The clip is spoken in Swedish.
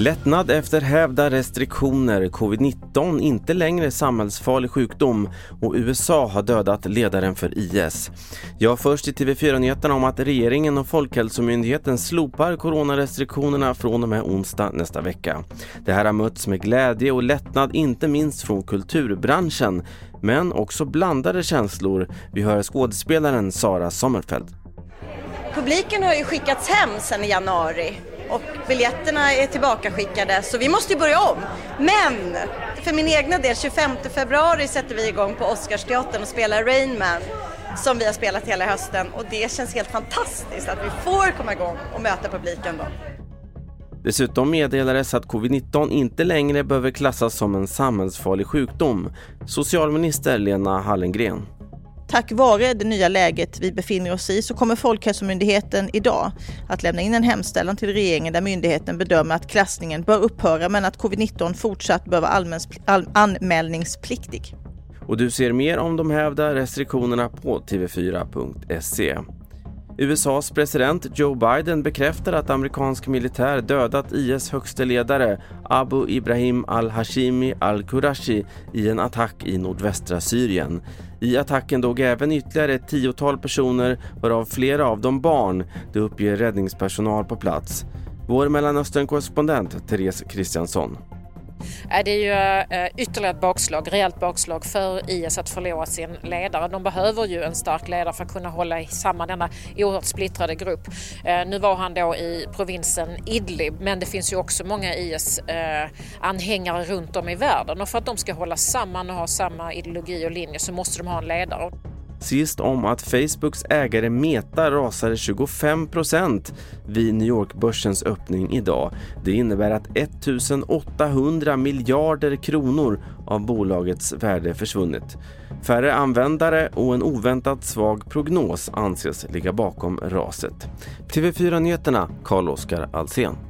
Lättnad efter hävda restriktioner, covid-19 inte längre samhällsfarlig sjukdom och USA har dödat ledaren för IS. Jag först i TV4-nyheterna om att regeringen och Folkhälsomyndigheten slopar coronarestriktionerna från och med onsdag nästa vecka. Det här har mötts med glädje och lättnad inte minst från kulturbranschen, men också blandade känslor. Vi hör skådespelaren Sara Sommerfeld. Publiken har ju skickats hem sedan i januari och biljetterna är tillbakaskickade så vi måste ju börja om. Men för min egna del, 25 februari sätter vi igång på Oscarsteatern och spelar Rain Man som vi har spelat hela hösten och det känns helt fantastiskt att vi får komma igång och möta publiken då. Dessutom meddelades att covid-19 inte längre behöver klassas som en samhällsfarlig sjukdom. Socialminister Lena Hallengren. Tack vare det nya läget vi befinner oss i så kommer Folkhälsomyndigheten idag att lämna in en hemställan till regeringen där myndigheten bedömer att klassningen bör upphöra men att covid-19 fortsatt bör vara anmälningspliktig. Och du ser mer om de hävda restriktionerna på tv4.se. USAs president Joe Biden bekräftar att amerikansk militär dödat IS högste ledare Abu Ibrahim al-Hashimi al-Qurashi i en attack i nordvästra Syrien. I attacken dog även ytterligare ett tiotal personer varav flera av dem barn, det uppger räddningspersonal på plats. Vår Mellanöstern-korrespondent Therese Kristiansson. Äh, det är ju äh, ytterligare ett bakslag, rejält bakslag för IS att förlora sin ledare. De behöver ju en stark ledare för att kunna hålla samman denna oerhört splittrade grupp. Äh, nu var han då i provinsen Idlib men det finns ju också många IS-anhängare runt om i världen och för att de ska hålla samman och ha samma ideologi och linje så måste de ha en ledare. Sist om att Facebooks ägare Meta rasade 25% vid New York-börsens öppning idag. Det innebär att 1800 miljarder kronor av bolagets värde försvunnit. Färre användare och en oväntat svag prognos anses ligga bakom raset. TV4 Nyheterna, Carl-Oskar Alsen.